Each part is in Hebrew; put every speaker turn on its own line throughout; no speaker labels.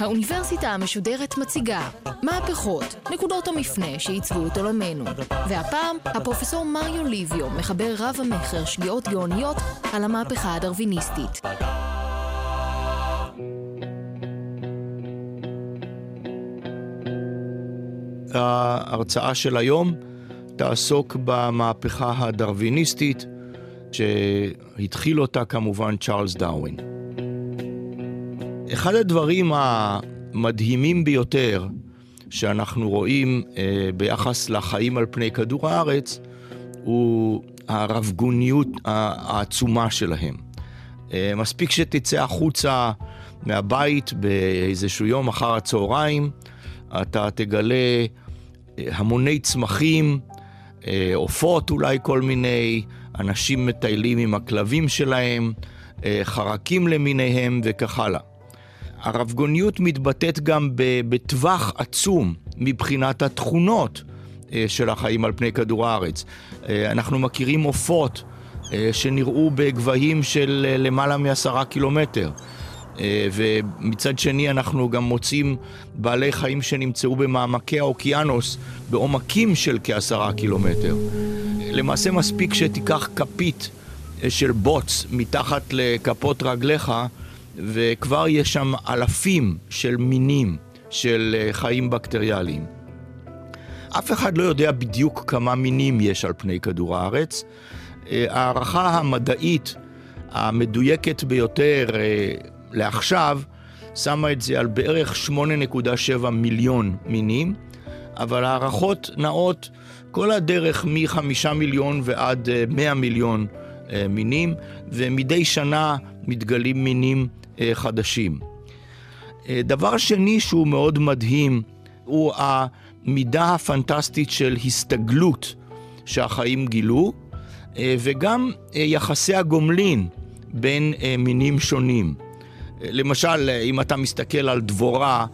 האוניברסיטה המשודרת מציגה מהפכות, נקודות המפנה שעיצבו את עולמנו. והפעם, הפרופסור מריו ליביו מחבר רב המכר שגיאות גאוניות על המהפכה הדרוויניסטית.
ההרצאה של היום תעסוק במהפכה הדרוויניסטית, שהתחיל אותה כמובן צ'ארלס דרווין. אחד הדברים המדהימים ביותר שאנחנו רואים אה, ביחס לחיים על פני כדור הארץ, הוא הרבגוניות העצומה שלהם. אה, מספיק שתצא החוצה מהבית באיזשהו יום אחר הצהריים, אתה תגלה אה, המוני צמחים, אה, עופות אולי כל מיני, אנשים מטיילים עם הכלבים שלהם, אה, חרקים למיניהם וכך הלאה. הרבגוניות מתבטאת גם בטווח עצום מבחינת התכונות של החיים על פני כדור הארץ. אנחנו מכירים עופות שנראו בגבהים של למעלה מעשרה קילומטר. אה, ומצד שני אנחנו גם מוצאים בעלי חיים שנמצאו במעמקי האוקיינוס בעומקים של כעשרה קילומטר. למעשה מספיק שתיקח כפית אה, של בוץ מתחת לכפות רגליך וכבר יש שם אלפים של מינים של אה, חיים בקטריאליים. אף אחד לא יודע בדיוק כמה מינים יש על פני כדור הארץ. ההערכה המדעית המדויקת ביותר לעכשיו שמה את זה על בערך 8.7 מיליון מינים, אבל הערכות נעות כל הדרך מ-5 מיליון ועד 100 אה, מיליון אה, מינים, ומדי שנה מתגלים מינים אה, חדשים. דבר שני שהוא מאוד מדהים הוא המידה הפנטסטית של הסתגלות שהחיים גילו, וגם יחסי הגומלין בין מינים שונים. למשל, אם אתה מסתכל על דבורה,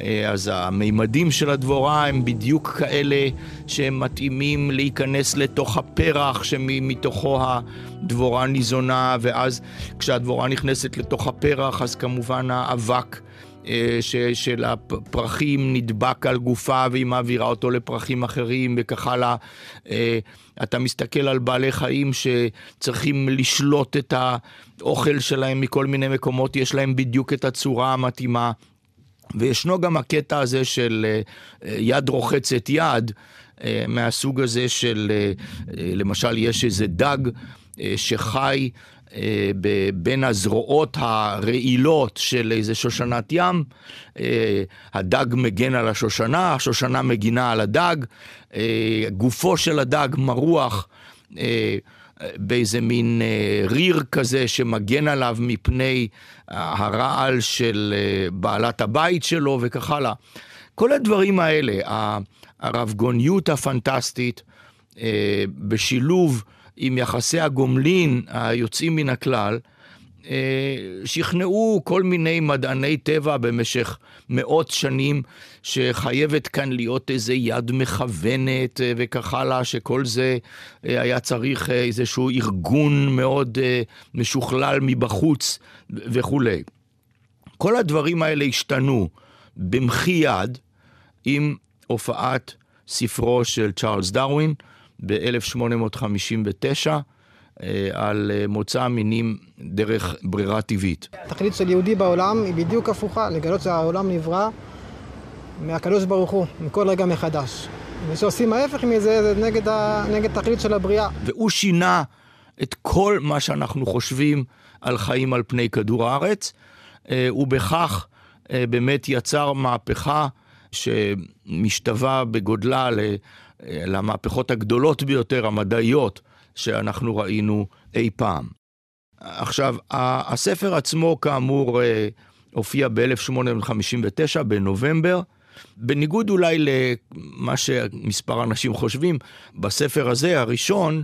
אה, אז המימדים של הדבורה הם בדיוק כאלה שהם מתאימים להיכנס לתוך הפרח שמתוכו הדבורה ניזונה, ואז כשהדבורה נכנסת לתוך הפרח, אז כמובן האבק אה, של הפרחים נדבק על גופה והיא מעבירה אותו לפרחים אחרים וכך הלאה. אה, אתה מסתכל על בעלי חיים שצריכים לשלוט את האוכל שלהם מכל מיני מקומות, יש להם בדיוק את הצורה המתאימה. וישנו גם הקטע הזה של אה, יד רוחצת יד, מהסוג הזה של, למשל, יש איזה דג שחי בין הזרועות הרעילות של איזה שושנת ים, אה, הדג מגן על השושנה, השושנה מגינה על הדג, אה, גופו של הדג מרוח באיזה מין ריר כזה שמגן עליו מפני הרעל של בעלת הבית שלו וכך הלאה. כל הדברים האלה, הרבגוניות הפנטסטית בשילוב עם יחסי הגומלין היוצאים מן הכלל, אה, שכנעו כל מיני מדעני טבע במשך מאות שנים שחייבת כאן להיות איזה יד מכוונת אה, וכך הלאה, שכל זה אה, היה צריך איזשהו ארגון מאוד משוכלל מבחוץ וכולי. כל הדברים האלה השתנו במחי יד עם הופעת ספרו של צ'ארלס דרווין, ב-1859 אה, על אה, מוצא המינים דרך ברירה טבעית.
התכלית של יהודי בעולם היא בדיוק הפוכה, לגלות שהעולם נברא מהקדוש ברוך הוא, מכל רגע מחדש. ושעושים ההפך מזה, זה נגד, ה... נגד תכלית של הבריאה.
והוא שינה את כל מה שאנחנו חושבים על חיים על פני כדור הארץ, אה, ובכך באמת יצר מהפכה שמשתווה בגודלה למהפכות הגדולות ביותר, המדעיות, שאנחנו ראינו אי פעם. עכשיו, הספר עצמו, כאמור, אה, הופיע ב-1859, בנובמבר. בניגוד אולי למה שמספר אנשים חושבים, בספר הזה, הראשון,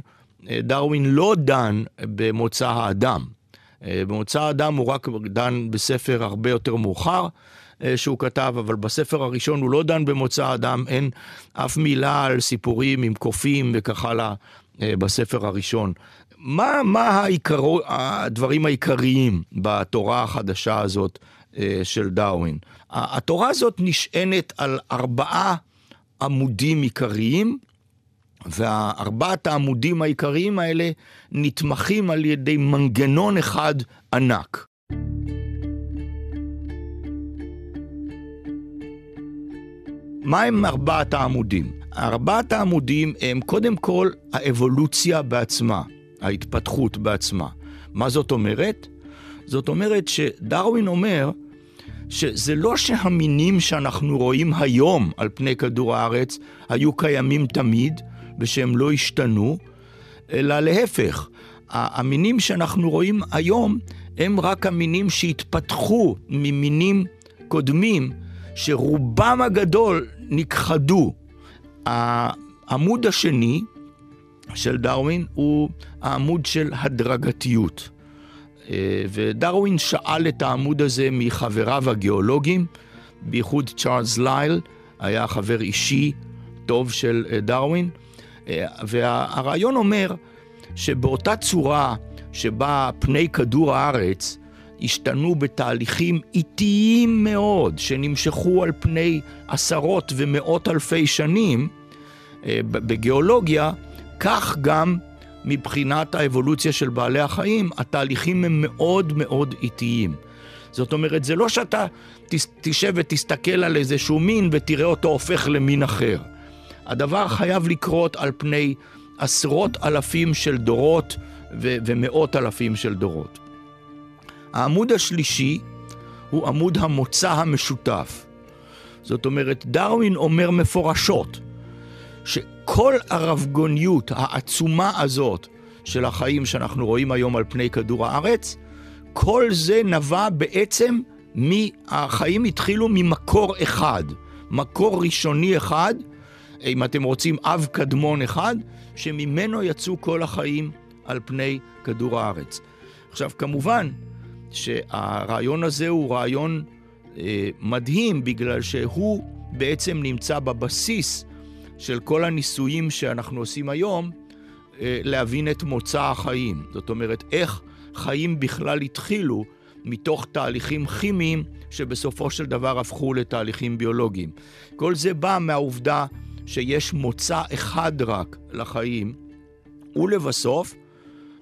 אה, דרווין לא דן במוצא האדם. אה, במוצא האדם הוא רק דן בספר הרבה יותר מאוחר, שהוא כתב, אבל בספר הראשון הוא לא דן במוצא אדם, אין אף מילה על סיפורים עם קופים וכך הלאה בספר הראשון. מה, מה העיקרו, הדברים העיקריים בתורה החדשה הזאת של דרווין? התורה הזאת נשענת על ארבעה עמודים עיקריים, והארבעת העמודים העיקריים האלה נתמכים על ידי מנגנון אחד ענק. מה הם ארבעת העמודים? ארבעת העמודים הם קודם כל האבולוציה בעצמה, ההתפתחות בעצמה. מה זאת אומרת? זאת אומרת שדרווין אומר שזה לא שהמינים שאנחנו רואים היום על פני כדור הארץ היו קיימים תמיד ושהם לא השתנו, אלא להפך, המינים שאנחנו רואים היום הם רק המינים שהתפתחו ממינים קודמים שרובם הגדול נכחדו. העמוד השני של דרווין הוא העמוד של הדרגתיות. אה, ודרווין שאל את העמוד הזה מחבריו הגיאולוגים, בייחוד צ'ארלס לייל, היה חבר אישי טוב של אה, דרווין, אה, והרעיון אומר שבאותה צורה שבה פני כדור הארץ השתנו בתהליכים איטיים מאוד, שנמשכו על פני עשרות ומאות אלפי שנים בגיאולוגיה, כך גם מבחינת האבולוציה של בעלי החיים, התהליכים הם מאוד מאוד איטיים. זאת אומרת, זה לא שאתה תשב ותסתכל על איזשהו מין ותראה אותו הופך למין אחר. הדבר חייב לקרות על פני עשרות אלפים של דורות ו- ומאות אלפים של דורות. העמוד השלישי הוא עמוד המוצא המשותף. זאת אומרת, דרווין אומר מפורשות שכל הרבגוניות העצומה הזאת של החיים שאנחנו רואים היום על פני כדור הארץ, כל זה נבע בעצם מהחיים התחילו ממקור אחד, מקור ראשוני אחד, אם אתם רוצים אב קדמון אחד, שממנו יצאו כל החיים על פני כדור הארץ. עכשיו, כמובן שהרעיון הזה הוא רעיון אה, מדהים, בגלל שהוא בעצם נמצא בבסיס של כל הניסויים שאנחנו עושים היום, אה, להבין את מוצא החיים. זאת אומרת, איך חיים בכלל התחילו מתוך תהליכים כימיים שבסופו של דבר הפכו לתהליכים ביולוגיים. כל זה בא מהעובדה שיש מוצא אחד רק לחיים, ולבסוף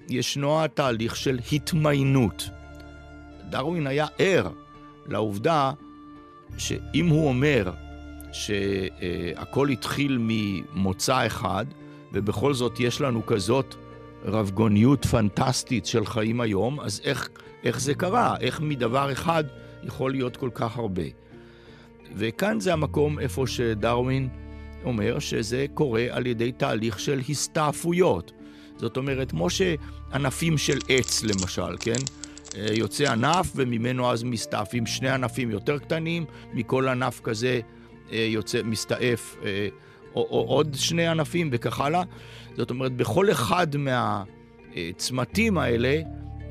ישנו התהליך של התמיינות. דרווין היה ער לעובדה שאם הוא אומר שהכל התחיל ממוצא אחד, ובכל זאת יש לנו כזאת רבגוניות פנטסטית של חיים היום, אז איך, איך זה קרה? איך מדבר אחד יכול להיות כל כך הרבה? וכאן זה המקום איפה שדרווין אומר שזה קורה על ידי תהליך של הסתעפויות. זאת אומרת, כמו שענפים של עץ למשל, כן? יוצא ענף וממנו אז מסתעפים שני ענפים יותר קטנים, מכל ענף כזה אה, יוצא, מסתעף אה, עוד שני ענפים וכך הלאה. זאת אומרת, בכל אחד מהצמתים האלה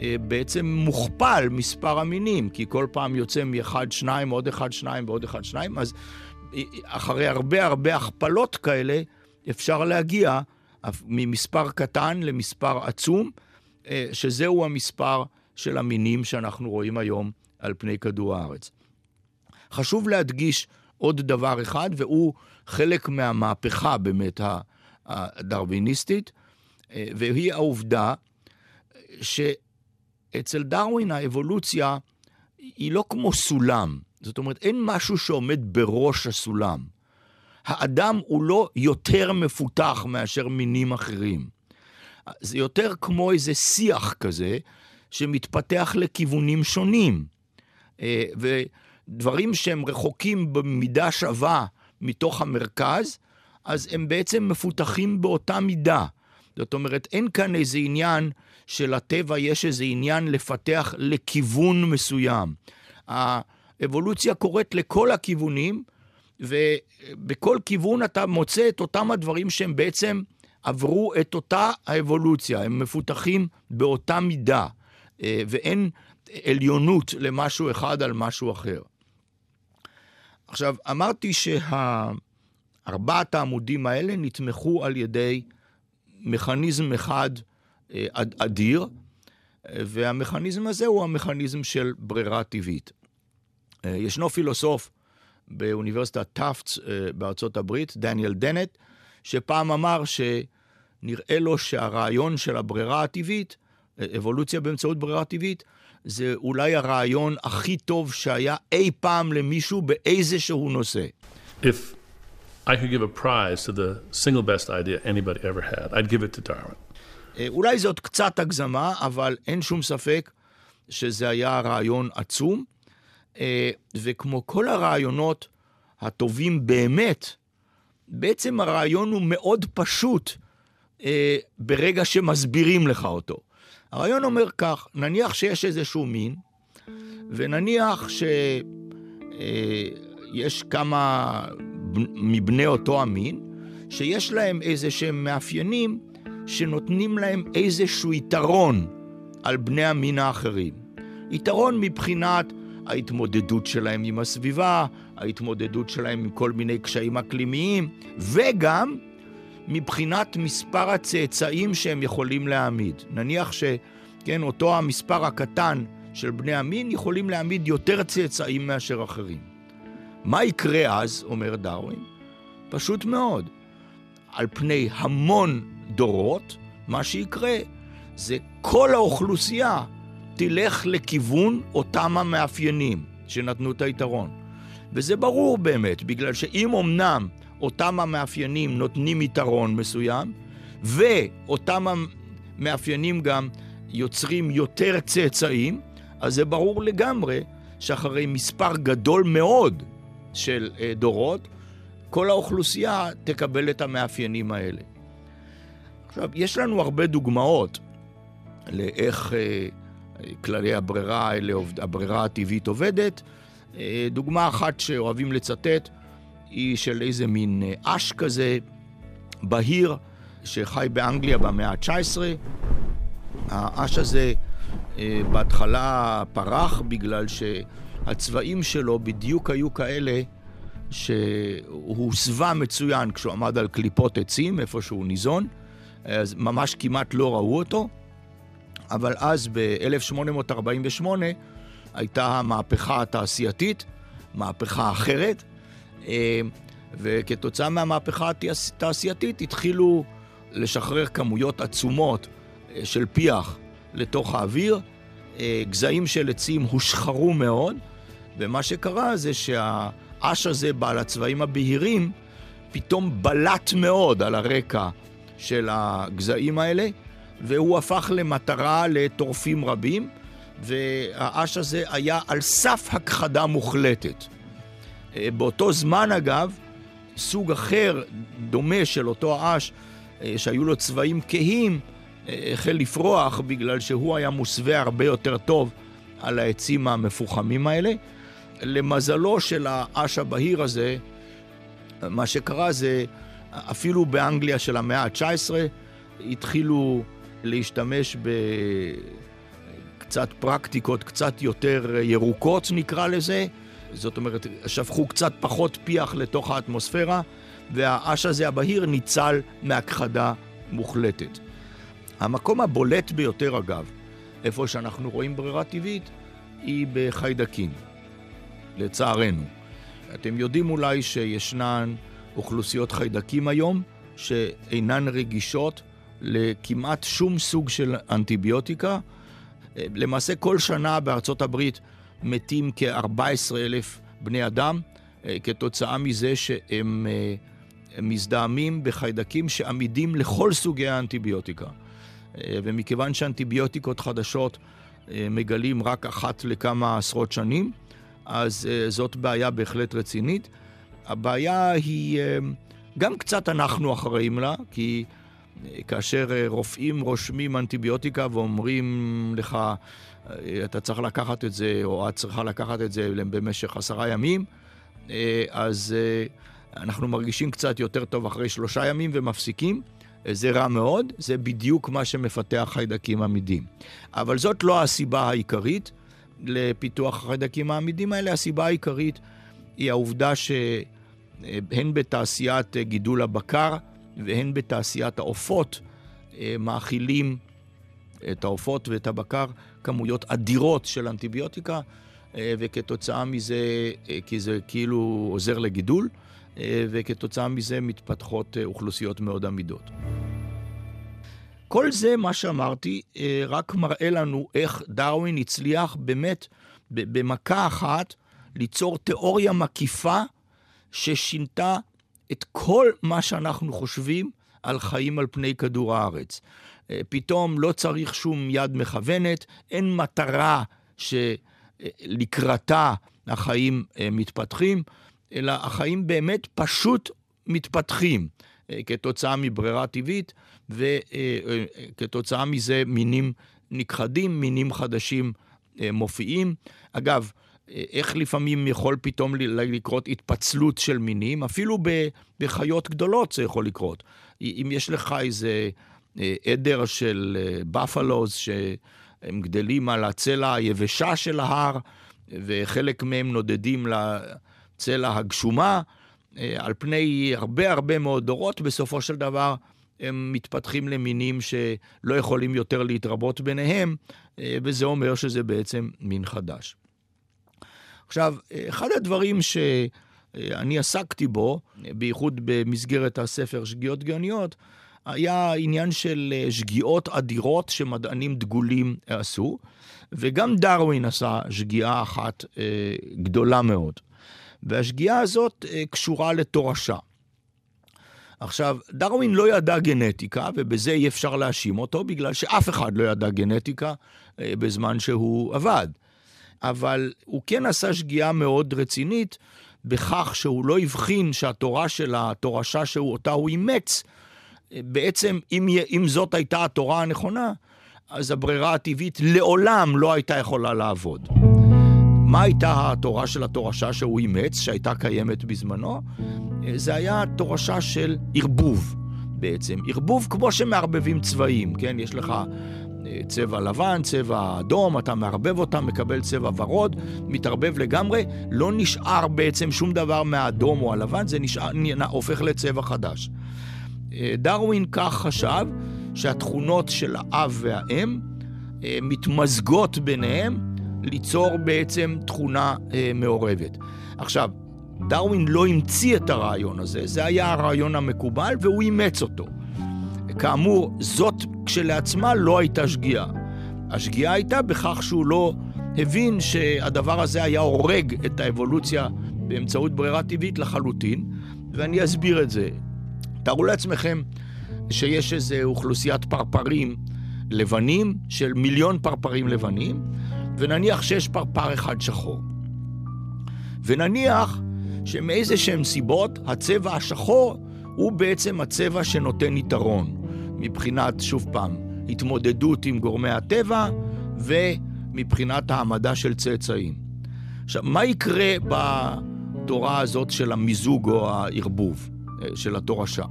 אה, בעצם מוכפל מספר המינים, כי כל פעם יוצא מאחד, שניים, עוד אחד, שניים ועוד אחד, שניים, אז אחרי הרבה הרבה הכפלות כאלה, אפשר להגיע ממספר קטן למספר עצום, שזהו המספר של המינים שאנחנו רואים היום על פני כדור הארץ. חשוב להדגיש עוד דבר אחד, והוא חלק מהמהפכה באמת הדרוויניסטית, אה, והיא העובדה שאצל דרווין האבולוציה היא לא כמו סולם. זאת אומרת, אין משהו שעומד בראש הסולם. האדם הוא לא יותר מפותח מאשר מינים אחרים. זה יותר כמו איזה שיח כזה, שמתפתח לכיוונים שונים. אה, ודברים שהם רחוקים במידה שווה מתוך המרכז, אז הם בעצם מפותחים באותה מידה. זאת אומרת, אין כאן איזה עניין שלטבע יש איזה עניין לפתח לכיוון מסוים. האבולוציה קורית לכל הכיוונים, ובכל כיוון אתה מוצא את אותם הדברים שהם בעצם עברו את אותה האבולוציה, הם מפותחים באותה מידה. אה, ואין עליונות למשהו אחד על משהו אחר. עכשיו, אמרתי שארבעת העמודים האלה נתמכו על ידי מכניזם אחד אדיר, והמכניזם הזה הוא המכניזם של ברירה טבעית. ישנו פילוסוף באוניברסיטת טאפטס בארצות הברית, דניאל דנט, שפעם אמר שנראה לו שהרעיון של הברירה הטבעית, אבולוציה באמצעות ברירה טבעית, זה אולי הרעיון הכי טוב שהיה אי פעם למישהו באיזשהו נושא.
If I could give a prize to the single best idea anybody ever had, I'd give it to Darwin.
אה, אולי זאת קצת הגזמה, אבל אין שום ספק שזה היה רעיון עצום. אה, וכמו כל הרעיונות הטובים באמת, בעצם הרעיון הוא מאוד פשוט אה, ברגע שמסבירים לך אותו. הרעיון אומר כך, נניח שיש איזשהו מין, ונניח שיש כמה מבני אותו המין, שיש להם איזה שהם מאפיינים שנותנים להם איזשהו יתרון על בני המין האחרים. יתרון מבחינת ההתמודדות שלהם עם הסביבה, ההתמודדות שלהם עם כל מיני קשיים אקלימיים, וגם מבחינת מספר הצאצאים שהם יכולים להעמיד. נניח שכן, אותו המספר הקטן של בני המין יכולים להעמיד יותר צאצאים מאשר אחרים. מה יקרה אז, אומר דרווין? פשוט מאוד. על פני המון דורות, מה שיקרה זה כל האוכלוסייה תלך לכיוון אותם המאפיינים שנתנו את היתרון. וזה ברור באמת, בגלל שאם אמנם אותם המאפיינים נותנים יתרון מסוים, ואותם המאפיינים גם יוצרים יותר צאצאים, אז זה ברור לגמרי שאחרי מספר גדול מאוד של אה, דורות, כל האוכלוסייה תקבל את המאפיינים האלה. עכשיו, יש לנו הרבה דוגמאות לאיך אה, כללי הברירה האלה, הברירה הטבעית עובדת. אה, דוגמה אחת שאוהבים לצטט היא של איזה מין אה, אש כזה, בהיר, שחי באנגליה במאה ה-19. האש הזה אה, בהתחלה פרח בגלל שהצבעים שלו בדיוק היו כאלה שהוא הוסווה מצוין כשהוא עמד על קליפות עצים, איפה שהוא ניזון, אז ממש כמעט לא ראו אותו. אבל אז ב-1848 הייתה המהפכה התעשייתית, מהפכה אחרת, וכתוצאה מהמהפכה התעשייתית התחילו לשחרר כמויות עצומות אה, של פיח לתוך האוויר, אה, גזעים של עצים הושחרו מאוד, ומה שקרה זה שהאש הזה בעל הצבעים הבהירים פתאום בלט מאוד על הרקע של הגזעים האלה, והוא הפך למטרה לטורפים רבים, והאש הזה היה על סף הכחדה מוחלטת. אה, באותו זמן, אגב, סוג אחר, דומה של אותו האש, אה, שהיו לו צבעים כהים, אה, החל לפרוח בגלל שהוא היה מוסווה הרבה יותר טוב על העצים המפוחמים האלה. למזלו של האש הבהיר הזה, מה שקרה זה, אפילו באנגליה של המאה ה-19, התחילו להשתמש בקצת פרקטיקות קצת יותר ירוקות נקרא לזה, זאת אומרת, שפכו קצת פחות פיח לתוך האטמוספירה, והאש הזה הבהיר ניצל מהכחדה מוחלטת. המקום הבולט ביותר, אגב, איפה שאנחנו רואים ברירה טבעית, היא בחיידקים, לצערנו. אתם יודעים אולי שישנן אוכלוסיות חיידקים היום שאינן רגישות לכמעט שום סוג של אנטיביוטיקה. למעשה כל שנה בארצות הברית מתים כ-14 אלף בני אדם אה, כתוצאה מזה שהם אה, מזדהמים בחיידקים שעמידים לכל סוגי האנטיביוטיקה. אה, ומכיוון שאנטיביוטיקות חדשות מגלים רק אחת לכמה עשרות שנים, אז זאת בעיה בהחלט רצינית. הבעיה היא, גם קצת אנחנו אחראים לה, כי כאשר רופאים רושמים אנטיביוטיקה ואומרים לך, אתה צריך לקחת את זה, או את צריכה לקחת את זה במשך עשרה ימים, אה, אז אה, אנחנו מרגישים קצת יותר טוב אחרי שלושה ימים ומפסיקים. אה, זה רע מאוד, זה בדיוק מה שמפתח חיידקים עמידים. אבל זאת לא הסיבה העיקרית לפיתוח החיידקים העמידים האלה. הסיבה העיקרית היא העובדה שהן בתעשיית גידול הבקר והן בתעשיית העופות, מאכילים את העופות ואת הבקר כמויות אדירות של אנטיביוטיקה, וכתוצאה מזה, כי זה כאילו עוזר לגידול, וכתוצאה מזה מתפתחות אוכלוסיות מאוד עמידות. כל זה, מה שאמרתי, רק מראה לנו איך דרווין הצליח באמת במכה אחת ליצור תיאוריה מקיפה ששינתה את כל מה שאנחנו חושבים על חיים על פני כדור הארץ. אה, פתאום לא צריך שום יד מכוונת, אין מטרה שלקראתה החיים אה, מתפתחים, אלא החיים באמת פשוט מתפתחים אה, כתוצאה מברירה טבעית, וכתוצאה מזה מינים נכחדים, מינים חדשים מופיעים. אגב, איך לפעמים יכול פתאום לקרות התפצלות של מינים, אפילו בחיות גדולות זה יכול לקרות. אם יש לך איזה אה, עדר של בפלוז אה, שהם גדלים על הצלע היבשה של ההר, וחלק מהם נודדים לצלע הגשומה, אה, על פני הרבה הרבה מאוד דורות, בסופו של דבר הם מתפתחים למינים שלא יכולים יותר להתרבות ביניהם, וזה אומר שזה בעצם מין חדש. עכשיו, אחד הדברים שאני עסקתי בו, בייחוד במסגרת הספר שגיאות גאוניות, היה עניין של שגיאות אדירות שמדענים דגולים עשו, וגם דרווין עשה שגיאה אחת אה, גדולה מאוד. והשגיאה הזאת אה, קשורה לתורשה. עכשיו, דרווין לא ידע גנטיקה, ובזה אי אפשר להאשים אותו, בגלל שאף אחד לא ידע גנטיקה אה, בזמן שהוא עבד. אבל הוא כן עשה שגיאה מאוד רצינית בכך שהוא לא הבחין שהתורה של התורשה שאותה הוא אימץ, בעצם אם, אם זאת הייתה התורה הנכונה, אז הברירה הטבעית לעולם לא הייתה יכולה לעבוד. מה הייתה התורה של התורשה שהוא אימץ, שהייתה קיימת בזמנו? זה היה תורשה של ערבוב בעצם. ערבוב כמו שמערבבים צבעים, כן? יש לך צבע לבן, צבע אדום, אתה מערבב אותם, מקבל צבע ורוד, מתערבב לגמרי, לא נשאר בעצם שום דבר מהאדום או הלבן, זה נשאר, הופך לצבע חדש. אה, דרווין כך חשב שהתכונות של האב והאם אה, מתמזגות ביניהם ליצור בעצם תכונה אה, מעורבת. עכשיו, דרווין לא המציא את הרעיון הזה, זה היה הרעיון המקובל והוא אימץ אותו. כאמור, זאת כשלעצמה לא הייתה שגיאה. השגיאה הייתה בכך שהוא לא הבין שהדבר הזה היה הורג את האבולוציה באמצעות ברירה טבעית לחלוטין, ואני אסביר את זה. תארו לעצמכם שיש איזו אוכלוסיית פרפרים לבנים, של מיליון פרפרים לבנים, ונניח שיש פרפר אחד שחור. ונניח שמאיזה שהם סיבות הצבע השחור הוא בעצם הצבע שנותן יתרון. מבחינת, שוב פעם, התמודדות עם גורמי הטבע ומבחינת העמדה של צאצאים. עכשיו, מה יקרה בתורה הזאת של המיזוג או הערבוב, אה, של התורשה?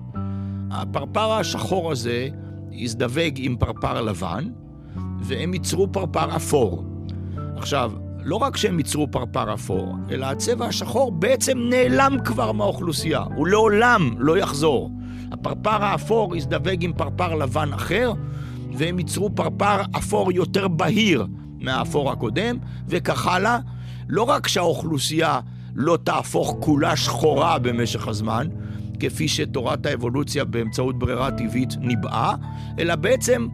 הפרפר השחור הזה יזדווג עם פרפר לבן, והם ייצרו פרפר אפור. עכשיו, לא רק שהם ייצרו פרפר אפור, אלא הצבע השחור בעצם נעלם כבר מהאוכלוסייה, הוא לעולם לא יחזור. הפרפר האפור יזדווג עם פרפר לבן אחר, והם ייצרו פרפר אפור יותר בהיר מהאפור הקודם, וכך הלאה. לא רק שהאוכלוסייה לא תהפוך כולה שחורה במשך הזמן, כפי שתורת האבולוציה באמצעות ברירה טבעית ניבאה, אלא בעצם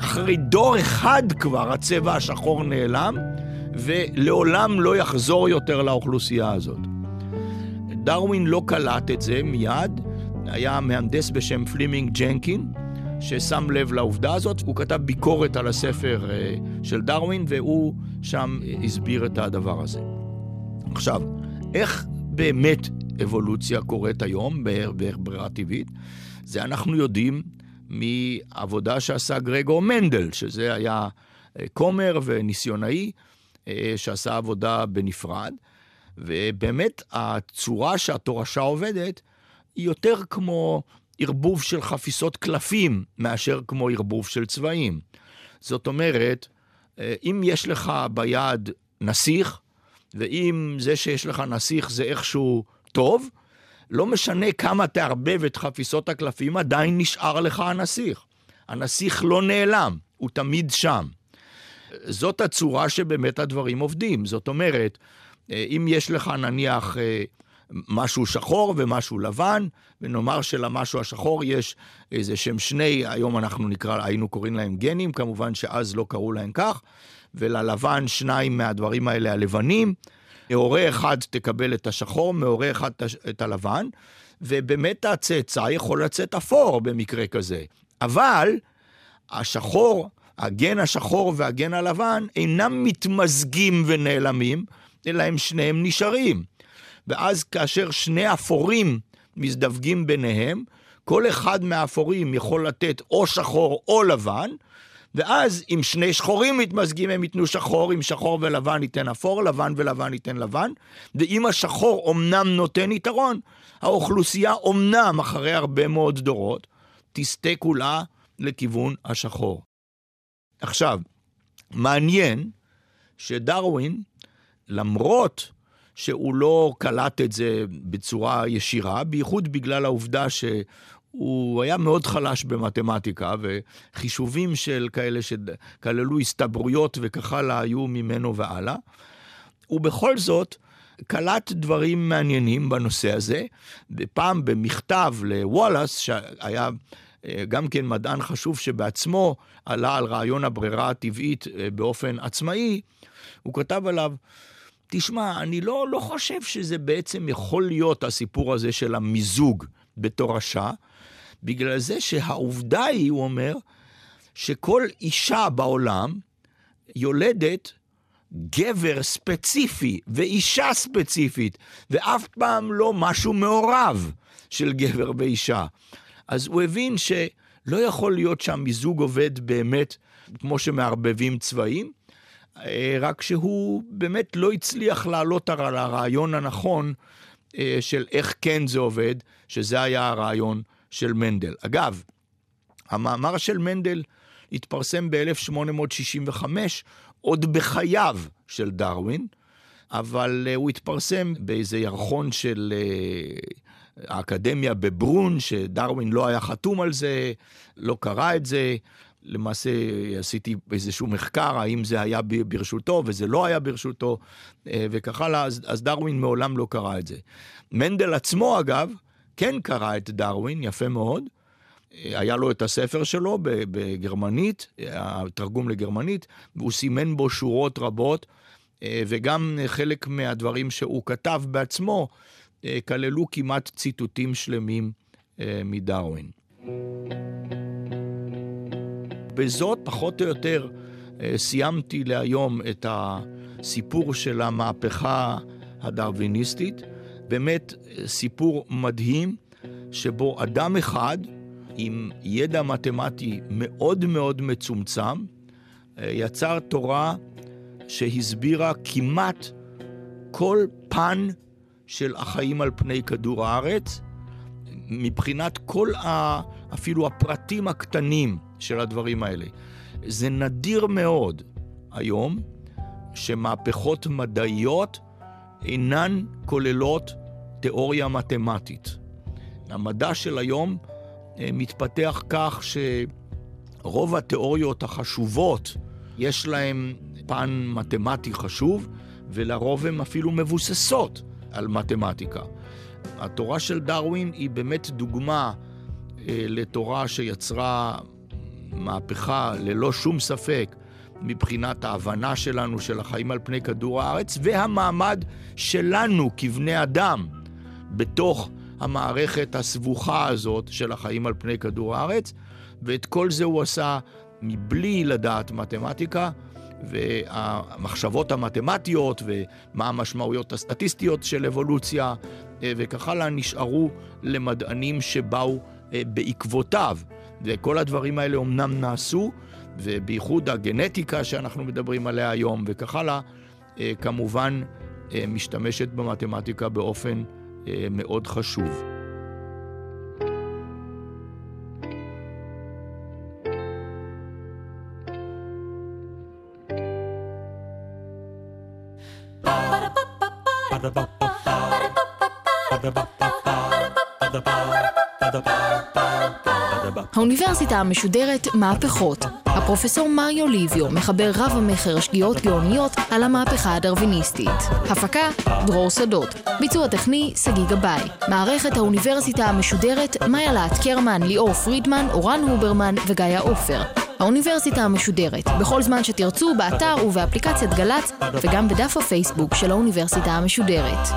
אחרי דור אחד כבר הצבע השחור נעלם, ולעולם לא יחזור יותר לאוכלוסייה הזאת. דרווין לא קלט את זה מיד, היה מהנדס בשם פלימינג ג'נקין, ששם לב לעובדה הזאת, הוא כתב ביקורת על הספר אה, של דרווין, והוא שם אה, הסביר את הדבר הזה. עכשיו, איך באמת אבולוציה קורית היום בערך ברירה טבעית? זה אנחנו יודעים מעבודה שעשה גרגור מנדל, שזה היה אה, כומר וניסיונאי, שעשה עבודה בנפרד, ובאמת הצורה שהתורשה עובדת היא יותר כמו ערבוב של חפיסות קלפים מאשר כמו ערבוב של צבעים. זאת אומרת, אה, אם יש לך ביד נסיך, ואם זה שיש לך נסיך זה איכשהו טוב, לא משנה כמה תערבב את חפיסות הקלפים, עדיין נשאר לך הנסיך. הנסיך לא נעלם, הוא תמיד שם. זאת הצורה שבאמת הדברים עובדים. זאת אומרת, אה, אם יש לך נניח אה, משהו שחור ומשהו לבן, ונאמר שלמשהו השחור יש איזה שהם שני, היום אנחנו נקרא, היינו קוראים להם גנים, כמובן שאז לא קראו להם כך, וללבן שניים מהדברים האלה הלבנים. מהורה אחד תקבל את השחור, מהורה אחד את הלבן, ובאמת הצאצא יכול לצאת אפור במקרה כזה. אבל השחור, הגן השחור והגן הלבן אינם מתמזגים ונעלמים, אלא הם שניהם נשארים. ואז כאשר שני אפורים מזדווגים ביניהם, כל אחד מהאפורים יכול לתת או שחור או לבן, ואז אם שני שחורים מתמזגים הם ייתנו שחור, אם שחור ולבן ייתן אפור, לבן ולבן ייתן לבן, ואם השחור אמנם נותן יתרון, האוכלוסייה אמנם אחרי הרבה מאוד דורות, תסטה כולה לכיוון השחור. עכשיו, מעניין שדרווין, למרות שהוא לא קלט את זה בצורה ישירה, בייחוד בגלל העובדה שהוא היה מאוד חלש במתמטיקה, וחישובים של כאלה שכללו הסתברויות וכך הלאה היו ממנו והלאה. ובכל זאת, קלט דברים מעניינים בנושא הזה, ופעם במכתב לוואלאס, שהיה אה, גם כן מדען חשוב שבעצמו עלה על רעיון הברירה הטבעית אה, באופן עצמאי, הוא כתב עליו, תשמע, אני לא, לא חושב שזה בעצם יכול להיות הסיפור הזה של המיזוג בתורשה, בגלל זה שהעובדה היא, הוא אומר, שכל אישה בעולם יולדת גבר ספציפי ואישה ספציפית, ואף פעם לא משהו מעורב של גבר ואישה. אז הוא הבין שלא יכול להיות שהמיזוג עובד באמת כמו שמערבבים צבעים, רק שהוא באמת לא הצליח לעלות על הרעיון הנכון אה, של איך כן זה עובד, שזה היה הרעיון של מנדל. אגב, המאמר של מנדל התפרסם ב-1865, עוד בחייו של דרווין, אבל uh, הוא התפרסם באיזה ירחון של האקדמיה בברון, שדרווין לא היה חתום על זה, לא קרא את זה. למעשה עשיתי איזשהו מחקר, האם זה היה ברשותו וזה לא היה ברשותו, uh, וכך הלאה, אז, אז דרווין מעולם לא קרא את זה. מנדל עצמו, אגב, כן קרא את דרווין, יפה מאוד. היה לו את הספר שלו בגרמנית, התרגום לגרמנית, והוא סימן בו שורות רבות, אה, וגם חלק מהדברים שהוא כתב בעצמו אה, כללו כמעט ציטוטים שלמים אה, מדרווין. בזאת, פחות או יותר, סיימתי להיום את הסיפור של המהפכה הדרוויניסטית. באמת סיפור מדהים, שבו אדם אחד, עם ידע מתמטי מאוד מאוד מצומצם, אה, יצר תורה שהסבירה כמעט כל פן של החיים על פני כדור הארץ, מבחינת כל ה... אפילו הפרטים הקטנים של הדברים האלה. זה נדיר מאוד היום שמהפכות מדעיות אינן כוללות תיאוריה מתמטית. המדע של היום אה, מתפתח כך שרוב התיאוריות החשובות, יש להן פן מתמטי חשוב, ולרוב הן אפילו מבוססות על מתמטיקה. התורה של דרווין היא באמת דוגמה אה, לתורה שיצרה מהפכה ללא שום ספק מבחינת ההבנה שלנו של החיים על פני כדור הארץ והמעמד שלנו כבני אדם בתוך המערכת הסבוכה הזאת של החיים על פני כדור הארץ, ואת כל זה הוא עשה מבלי לדעת מתמטיקה, והמחשבות המתמטיות ומה המשמעויות הסטטיסטיות של אבולוציה אה, וכך הלאה נשארו למדענים שבאו אה, בעקבותיו. וכל הדברים האלה אומנם נעשו, ובייחוד הגנטיקה שאנחנו מדברים עליה היום וכך הלאה, אה, כמובן משתמשת במתמטיקה באופן אה, מאוד חשוב.
האוניברסיטה המשודרת מהפכות. הפרופסור מריו ליביו, מחבר רב המכר שגיאות גאוניות על המהפכה הדרוויניסטית. הפקה, דרור שדות. ביצוע טכני, שגיא גבאי. מערכת האוניברסיטה המשודרת, מאיה להט קרמן, ליאור פרידמן, אורן הוברמן וגיא עופר. האוניברסיטה המשודרת, בכל זמן שתרצו, באתר ובאפליקציית גל"צ, וגם בדף הפייסבוק של האוניברסיטה המשודרת.